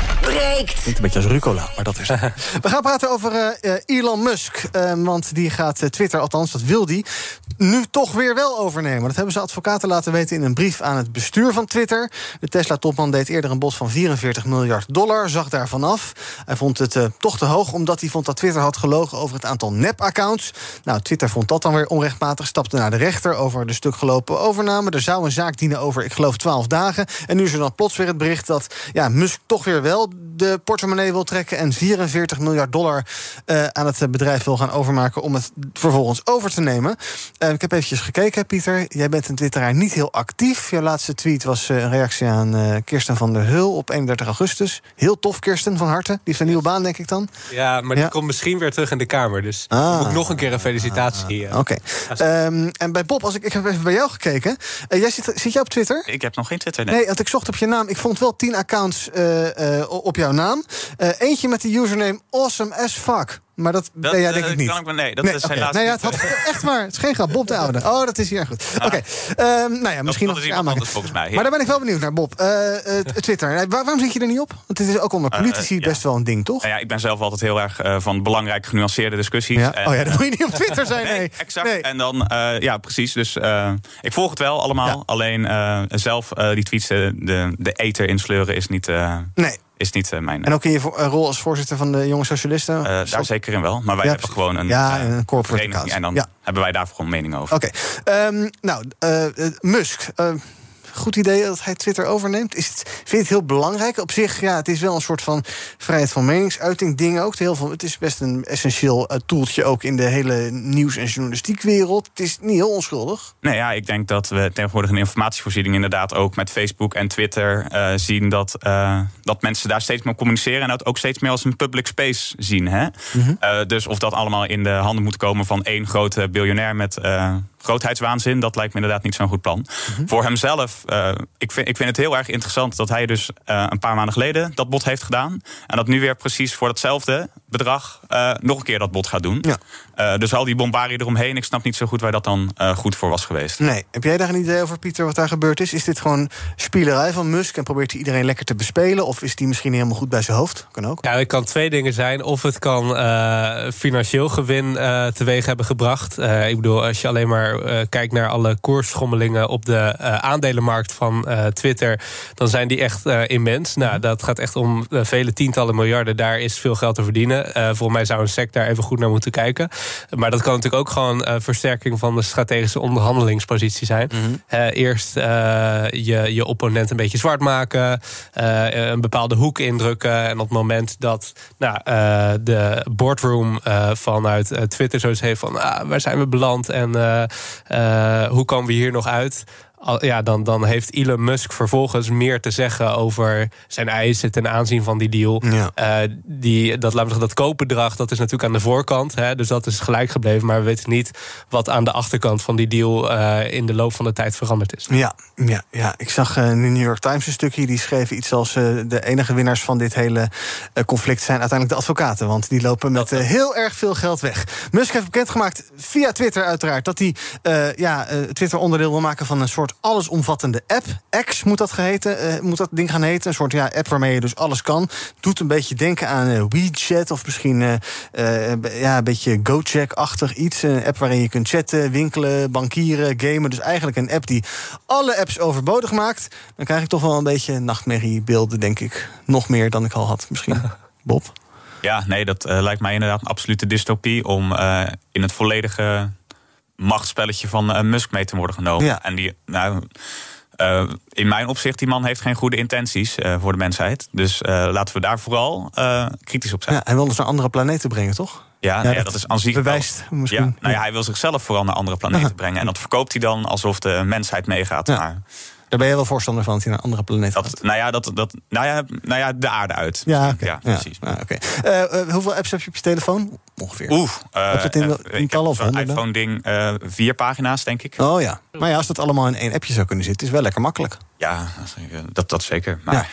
breekt. Klinkt een beetje als Rucola, maar dat is. We gaan praten over uh, Elon Musk. Uh, want die gaat uh, Twitter, althans dat wil die, nu toch weer wel overnemen. Dat hebben ze advocaten laten weten in een brief aan het bestuur van Twitter. De Tesla-topman deed eerder een bod van 44 miljard dollar, zag daarvan af. Hij vond het toch te hoog, omdat hij vond dat Twitter had gelogen over het aantal nep-accounts. Nou, Twitter vond dat dan weer onrechtmatig, stapte naar de rechter over de stuk gelopen overname. Er zou een zaak dienen over, ik geloof, 12 dagen. En nu is er dan plots weer het bericht dat ja, Musk toch weer wel de portemonnee wil trekken en 44 miljard dollar uh, aan het bedrijf wil gaan overmaken om het vervolgens over te nemen. Uh, ik heb eventjes gekeken, Pieter. Jij bent een twitteraar niet heel actief. Je laatste tweet was uh, een reactie aan Kirsten van der Hul op 31 augustus. Heel tof, Kirsten, van harte. Die heeft een nieuwe baan, denk ik dan. Ja, maar die komt misschien weer terug in de Kamer. Dus ah. moet ik nog een keer een felicitatie. Oké. Okay. Um, en bij Bob, als ik, ik heb even bij jou gekeken. jij zit, zit jij op Twitter? Ik heb nog geen Twitter, nee. Nee, want ik zocht op je naam. Ik vond wel 10 accounts op jouw naam. Uh, eentje met de username awesome as fuck. Maar dat, dat ben jij denk uh, ik niet. Kan ik, nee, dat nee, is okay. helaas nee, ja, het had, Echt waar, het is geen grap. Bob de Oude. Oh, dat is hier goed. Oké, okay. um, nou ja, misschien dat, dat nog volgens mij. Ja. Maar daar ben ik wel benieuwd naar, Bob. Uh, Twitter, Waar, waarom zit je er niet op? Want het is ook onder politici best wel een ding, toch? Nou ja, ik ben zelf altijd heel erg van belangrijk genuanceerde discussies. En, oh ja, dan moet je niet op Twitter zijn, nee. nee. exact. Nee. En dan, ja, precies. Dus ik volg het wel allemaal. Alleen zelf die tweets, de, de eter insleuren is niet... nee is niet uh, mijn... En ook in je rol als voorzitter van de Jonge Socialisten? Uh, daar zeker in wel. Maar wij ja, hebben gewoon een, ja, een corporate account. En dan ja. hebben wij daar gewoon mening over. Oké. Okay. Um, nou, uh, Musk goed idee dat hij Twitter overneemt? Is het, vind je het heel belangrijk? Op zich, ja, het is wel een soort van vrijheid van meningsuiting ding ook. Heel veel, het is best een essentieel uh, toeltje ook in de hele nieuws- en journalistiekwereld. Het is niet heel onschuldig. Nee, ja, ik denk dat we tegenwoordig een informatievoorziening inderdaad ook met Facebook en Twitter uh, zien dat, uh, dat mensen daar steeds meer communiceren en dat ook steeds meer als een public space zien. Hè? Mm -hmm. dus of dat allemaal in de handen moet komen van één grote biljonair met grootheidswaanzin, dat lijkt me inderdaad niet zo'n goed plan. Mhm. Voor hemzelf, uh, ik, vind, ik vind het heel erg interessant dat hij dus uh, een paar maanden geleden dat bod heeft gedaan. En dat nu weer precies voor datzelfde bedrag uh, nog een keer dat bod gaat doen. Ja. dus al die bombarie eromheen, ik snap niet zo goed waar dat dan goed voor was geweest. Nee, heb jij daar een idee over, Pieter, wat daar gebeurd is? Is dit gewoon spielerij van Musk en probeert hij iedereen lekker te bespelen? Of is die misschien helemaal goed bij zijn hoofd? Kan ook. Ja, het kan twee dingen zijn. Of het kan financieel gewin teweeg hebben gebracht. ik bedoel, als je alleen maar kijkt naar alle koersschommelingen op de uh, aandelenmarkt van uh, Twitter, dan zijn die echt uh, immens. Nou, dat gaat echt om vele tientallen miljarden. Daar is veel geld te verdienen. Volgens mij zou een SEC daar even goed naar moeten kijken. Maar dat kan natuurlijk ook gewoon versterking van de strategische onderhandelingspositie zijn. Mm -hmm. eerst je, je opponent een beetje zwart maken, een bepaalde hoek indrukken. En op het moment dat nou, de boardroom vanuit Twitter zoiets heeft van ah, waar zijn we beland en uh, hoe komen we hier nog uit? Ja, dan, dan heeft Elon Musk vervolgens meer te zeggen over zijn eisen ten aanzien van die deal. Ja. Uh, die, dat, laten we zeggen, dat koopbedrag dat is natuurlijk aan de voorkant. Hè, dus dat is gelijk gebleven. Maar we weten niet wat aan de achterkant van die deal uh, in de loop van de tijd veranderd is. Ja, ja, ja. ik zag uh, in de New York Times een stukje. Die schreven iets als de enige winnaars van dit hele conflict zijn uiteindelijk de advocaten. Want die lopen met heel erg veel geld weg. Musk heeft bekendgemaakt via Twitter uiteraard dat hij ja, Twitter onderdeel wil maken van een soort allesomvattende app. X moet dat, geheten, uh, moet dat ding gaan heten. Een soort ja, app waarmee je dus alles kan. Doet een beetje denken aan uh, WeChat of misschien uh, ja, een beetje GoCheck-achtig iets. Een app waarin je kunt chatten, winkelen, bankieren, gamen. Dus eigenlijk een app die alle apps overbodig maakt. Dan krijg ik toch wel een beetje nachtmerriebeelden, denk ik. Nog meer dan ik al had, misschien. Bob? Ja, nee, dat lijkt mij inderdaad een absolute dystopie om in het volledige machtsspelletje van uh, Musk mee te worden genomen. Ja. En die, nou, uh, in mijn opzicht, die man heeft geen goede intenties uh, voor de mensheid. Dus laten we daar vooral kritisch op zijn. Ja, hij wil ons naar andere planeten brengen, toch? Ja, ja, nou dat, is aan zich bewijst misschien. Ja, nou ja, hij wil zichzelf vooral naar andere planeten brengen. En dat verkoopt hij dan alsof de mensheid meegaat. Maar daar ben je wel voorstander van, dat hij naar andere planeten dat, Nou ja, dat, dat, nou, ja, nou ja, de aarde uit. Ja, okay. ja precies. Ja, okay. uh, uh, hoeveel apps heb je op je telefoon? Ongeveer. Oeh. Uh, heb je in, in of Een iPhone-ding, vier pagina's, denk ik. Oh ja. Maar ja, als dat allemaal in één appje zou kunnen zitten, is wel lekker makkelijk. Ja, dat, dat zeker. Maar... Ja.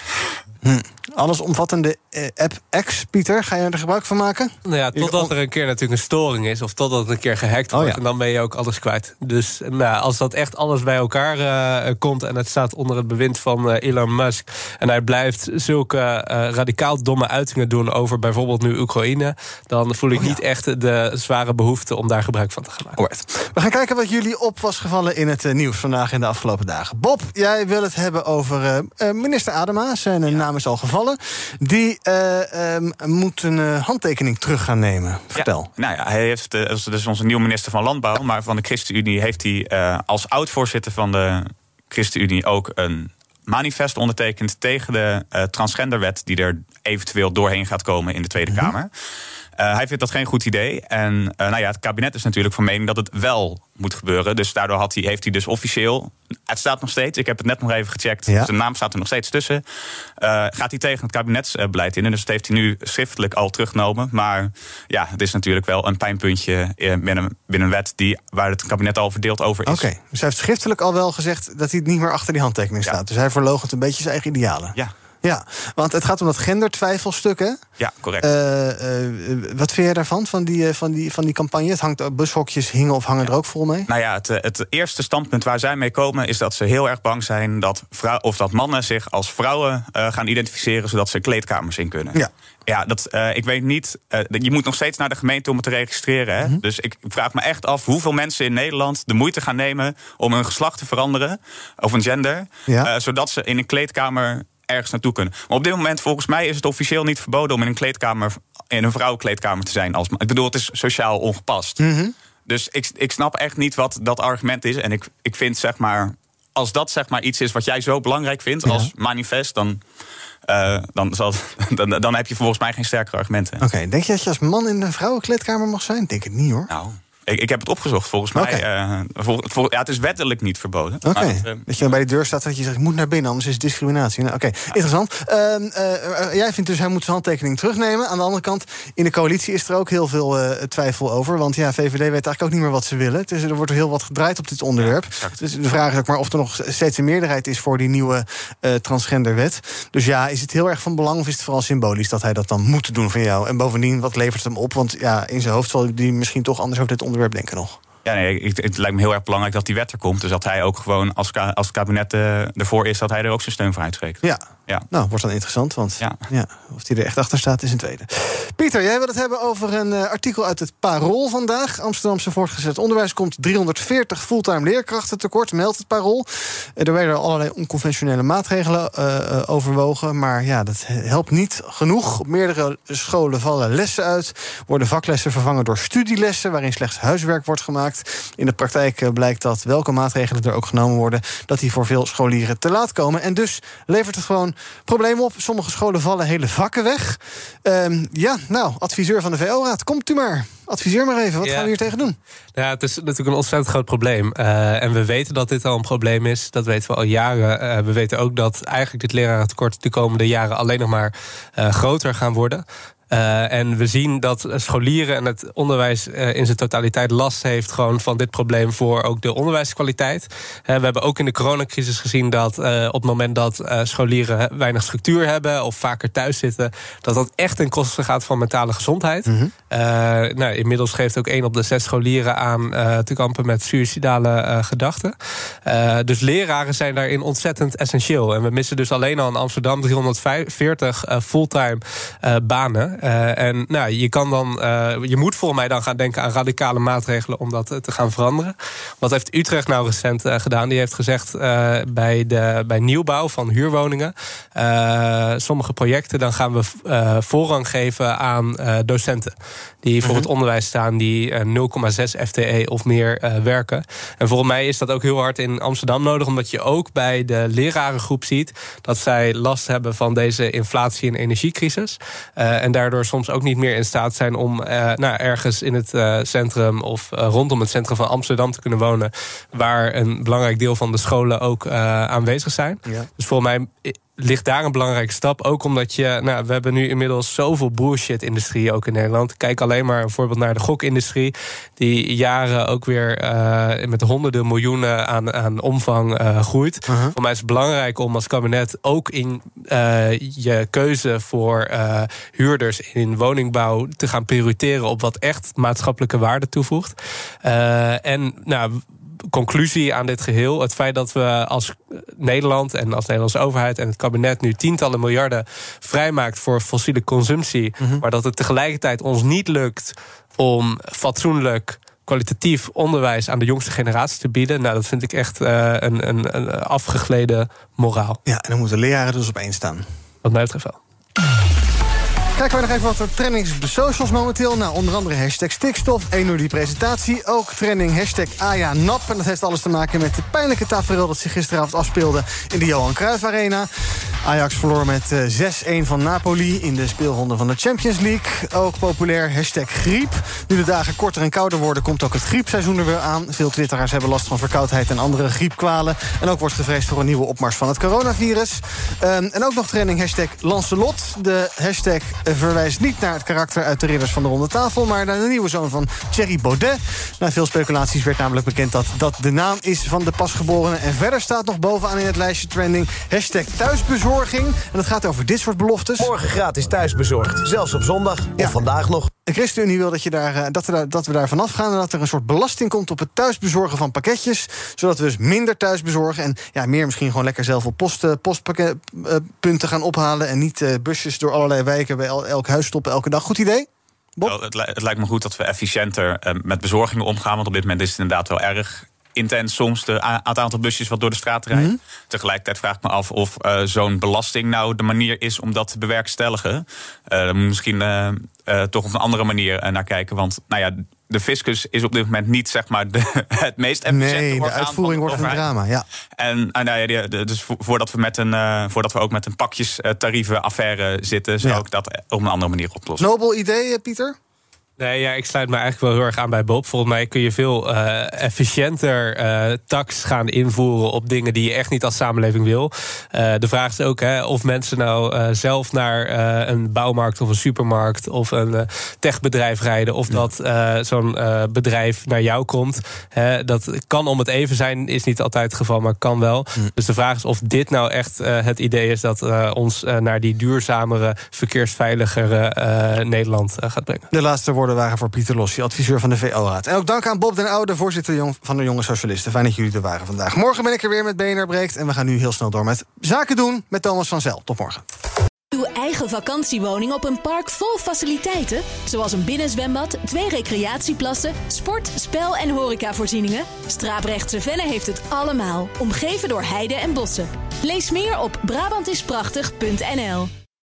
Hm. Allesomvattende uh, app X, Pieter, ga je er gebruik van maken? Nou ja, totdat er een keer natuurlijk een storing is... of totdat het een keer gehackt wordt, oh, ja. en dan ben je ook alles kwijt. Dus nou, als dat echt alles bij elkaar uh, komt... en het staat onder het bewind van uh, Elon Musk... en hij blijft zulke radicaal domme uitingen doen... over bijvoorbeeld nu Oekraïne... dan voel ik oh, ja. niet echt de zware behoefte om daar gebruik van te gaan maken. Alright. We gaan kijken wat jullie op was gevallen in het nieuws vandaag... in de afgelopen dagen. Bob, jij wil het hebben over minister Adema. Zijn ja. naam is al gevallen. Die uh, um, moet een uh, handtekening terug gaan nemen. Vertel. Ja, nou ja, hij heeft, dus onze nieuwe minister van Landbouw, maar van de ChristenUnie heeft hij als oud-voorzitter van de ChristenUnie ook een manifest ondertekend tegen de transgenderwet die er eventueel doorheen gaat komen in de Tweede mm -hmm. Kamer. Uh, hij vindt dat geen goed idee. En uh, nou ja, het kabinet is natuurlijk van mening dat het wel moet gebeuren. Dus daardoor had hij, heeft hij dus officieel. Het staat nog steeds, ik heb het net nog even gecheckt. Ja. Zijn naam staat er nog steeds tussen. Uh, gaat hij tegen het kabinetsbeleid in. Dus dat heeft hij nu schriftelijk al teruggenomen. Maar ja, het is natuurlijk wel een pijnpuntje binnen, binnen een wet die, waar het kabinet al verdeeld over is. Oké, okay. dus hij heeft schriftelijk al wel gezegd dat hij niet meer achter die handtekening staat. Ja. Dus hij verloogt een beetje zijn eigen idealen. Ja. Ja, want het gaat om dat gendertwijfelstuk, hè? Ja, correct. Uh, uh, wat vind jij daarvan, van die, van, die, van die campagne? Het hangt, bushokjes hingen of hangen ja. er ook vol mee? Nou ja, het, het eerste standpunt waar zij mee komen... is dat ze heel erg bang zijn dat, vrouw, of dat mannen zich als vrouwen uh, gaan identificeren... zodat ze kleedkamers in kunnen. Ja. Ja, dat, ik weet niet. Je moet nog steeds naar de gemeente om het te registreren. Hè? Mm -hmm. Dus ik vraag me echt af hoeveel mensen in Nederland de moeite gaan nemen om hun geslacht te veranderen. Of een gender. Ja. Zodat ze in een kleedkamer ergens naartoe kunnen. Maar op dit moment, volgens mij, is het officieel niet verboden om in een kleedkamer, in een vrouwenkleedkamer te zijn. Als, ik bedoel, het is sociaal ongepast. Mm -hmm. Dus ik, ik snap echt niet wat dat argument is. En ik, ik vind zeg maar, als dat zeg maar iets is wat jij zo belangrijk vindt ja. als manifest, dan. Uh, dan, zal, dan, dan, heb je volgens mij geen sterke argumenten. Oké, okay, denk je dat je als man in een vrouwenkleedkamer mag zijn? Denk het niet hoor. Nou, Ik, ik heb het opgezocht. Volgens mij. vol- vol- ja, het is wettelijk niet verboden. Oké, eh, dat je dan bij de deur staat dat je zegt... ik moet naar binnen, anders is het discriminatie. Nou, Oké, interessant. Ehm, eh, jij vindt dus hij moet zijn handtekening terugnemen. Aan de andere kant, in de coalitie is er ook heel veel twijfel over. Want ja, VVD weet eigenlijk ook niet meer wat ze willen. Dus er wordt er heel wat gedraaid op dit onderwerp. dus de vraag is ook maar of er nog steeds een meerderheid is... voor die nieuwe transgenderwet. Dus ja, is het heel erg van belang of is het vooral symbolisch... dat hij dat dan moet doen van jou? En bovendien, wat levert het hem op? Want ja, in zijn hoofd zal hij misschien toch anders over dit onderwerp denken nog. Ja, nee, het, het lijkt me heel erg belangrijk dat die wet er komt. Dus dat hij ook gewoon, als, ka- als het kabinet eh, ervoor is, dat hij er ook zijn steun voor uitspreekt. Ja. Ja. Nou, wordt dan interessant, want ja. of hij er echt achter staat is een tweede. Pieter, jij wil het hebben over een eh, artikel uit het Parool vandaag. Amsterdamse voortgezet onderwijs komt 340 fulltime leerkrachten tekort, meldt het Parool. Eh, er werden allerlei onconventionele maatregelen overwogen, maar ja, dat helpt niet genoeg. Op meerdere scholen vallen lessen uit, worden vaklessen vervangen door studielessen, waarin slechts huiswerk wordt gemaakt. In de praktijk eh, blijkt dat welke maatregelen er ook genomen worden, dat die voor veel scholieren te laat komen. En dus levert het gewoon problemen op. Sommige scholen vallen hele vakken weg. Ehm, ja, nou, adviseur van de VO-raad, komt u maar. Adviseer maar even, wat Ja. gaan we hier tegen doen? Ja, het is natuurlijk een ontzettend groot probleem. Eh, en we weten dat dit al een probleem is. Dat weten we al jaren. Eh, we weten ook dat eigenlijk dit lerarentekort de komende jaren alleen nog maar groter gaan worden. Eh, en we zien dat scholieren en het onderwijs eh, in zijn totaliteit last heeft gewoon van dit probleem voor ook de onderwijskwaliteit. We hebben ook in de coronacrisis gezien dat eh, op het moment dat scholieren weinig structuur hebben of vaker thuis zitten, dat dat echt ten koste gaat van mentale gezondheid. Eh, nou, inmiddels geeft ook één op de zes scholieren aan te kampen met suïcidale gedachten. Dus leraren zijn daarin ontzettend essentieel. En we missen dus alleen al in Amsterdam 340 eh, fulltime banen. Eh, en nou, je kan dan, eh, je moet volgens mij dan gaan denken aan radicale maatregelen om dat eh, te gaan veranderen. Wat heeft Utrecht nou recent gedaan? Die heeft gezegd bij, de, bij nieuwbouw van huurwoningen, sommige projecten, dan gaan we voorrang geven aan docenten. Die voor Mhm. het onderwijs staan, die eh, 0,6 FTE of meer werken. En volgens mij is dat ook heel hard in Amsterdam nodig, omdat je ook bij de lerarengroep ziet dat zij last hebben van deze inflatie- en energiecrisis. En daardoor soms ook niet meer in staat zijn om eh, nou, ergens in het eh, centrum of eh, rondom het centrum van Amsterdam te kunnen wonen, waar een belangrijk deel van de scholen ook aanwezig zijn. Ja. Dus volgens mij ligt daar een belangrijke stap. Ook omdat je, nou, we hebben nu inmiddels zoveel bullshit-industrie ook in Nederland. Kijk alleen maar bijvoorbeeld naar de gokindustrie, die jaren ook weer eh, met honderden miljoenen aan, aan omvang eh, groeit. Voor mij is het belangrijk om als kabinet ook in eh, je keuze voor huurders in woningbouw te gaan prioriteren op wat echt maatschappelijke waarde toevoegt. En nou conclusie aan dit geheel. Het feit dat we als Nederland en als Nederlandse overheid en het kabinet nu tientallen miljarden vrijmaakt voor fossiele consumptie, maar dat het tegelijkertijd ons niet lukt om fatsoenlijk kwalitatief onderwijs aan de jongste generatie te bieden. Nou, dat vind ik echt eh, een, een, een afgegleden moraal. Ja, en dan moeten leraren dus op één staan. Wat mij betreft wel. Kijken we nog even wat er trending op de socials momenteel. Nou, onder andere hashtag stikstof, 1 uur die presentatie. Ook trending hashtag AjaNap. En dat heeft alles te maken met de pijnlijke tafereel... dat zich gisteravond afspeelde in de Johan Cruijff Arena. Ajax verloor met eh, 6-1 van Napoli in de speelronde van de Champions League. Ook populair hashtag griep. Nu de dagen korter en kouder worden, komt ook het griepseizoen er weer aan. Veel twitteraars hebben last van verkoudheid en andere griepkwalen. En ook wordt gevreesd voor een nieuwe opmars van het coronavirus. Ehm, en ook nog trending hashtag Lancelot. De hashtag eh, verwijst niet naar het karakter uit de Ridders van de Ronde Tafel... maar naar de nieuwe zoon van Thierry Baudet. Na veel speculaties werd namelijk bekend dat dat de naam is van de pasgeborene. En verder staat nog bovenaan in het lijstje trending hashtag thuisbezorging. En dat gaat over dit soort beloftes. Morgen gratis thuisbezorgd. Zelfs op zondag of vandaag nog. ChristenUnie wil dat, je daar, eh, dat, we daar, dat we daar vanaf gaan... en dat er een soort belasting komt op het thuisbezorgen van pakketjes... zodat we dus minder thuis bezorgen... en ja, meer misschien gewoon lekker zelf op post, eh, postpunten gaan ophalen... en niet eh, busjes door allerlei wijken bij el- elk huis stoppen elke dag. Goed idee? Wel, het, li- het lijkt me goed dat we efficiënter eh, met bezorgingen omgaan. Want op dit moment is het inderdaad wel erg intens soms de, a- het aantal busjes wat door de straat rijdt. Mhm. Tegelijkertijd vraag ik me af of eh, zo'n belasting nou de manier is om dat te bewerkstelligen. Je misschien eh, toch op een andere manier naar kijken. Want nou ja, de fiscus is op dit moment niet zeg maar de, het meest efficiënte Nee, de uitvoering wordt een drama, ja. En ah, nou ja, dus vo- voordat we, met een, voordat we ook met een pakjestarieven affaire zitten, zou Ja. ik dat op een andere manier oplossen. Nobel idee, Pieter? Nee, ja, ik sluit me eigenlijk wel heel erg aan bij Bob. Volgens mij kun je veel uh, efficiënter uh, tax gaan invoeren op dingen die je echt niet als samenleving wil. Uh, de vraag is ook hè, of mensen nou zelf naar een bouwmarkt of een supermarkt of een techbedrijf rijden, of dat zo'n bedrijf naar jou komt. Hè, dat kan om het even zijn, is niet altijd het geval, maar kan wel. Dus de vraag is of dit nou echt het idee is dat ons naar die duurzamere, verkeersveiligere Nederland gaat brengen. De laatste woorden waren voor Pieter Lossi, adviseur van de VO-raad. En ook dank aan Bob den Oude, voorzitter van de Jonge Socialisten. Fijn dat jullie er waren vandaag. Morgen ben ik er weer met BNR. En we gaan nu heel snel door met Zaken doen met Thomas van Zel. Tot morgen. Uw eigen vakantiewoning op een park vol faciliteiten? Zoals een binnenzwembad, twee recreatieplassen, sport, spel en horecavoorzieningen? Straaprechtse Venne heeft het allemaal, omgeven door heide en bossen. Lees meer op Brabantisprachtig.nl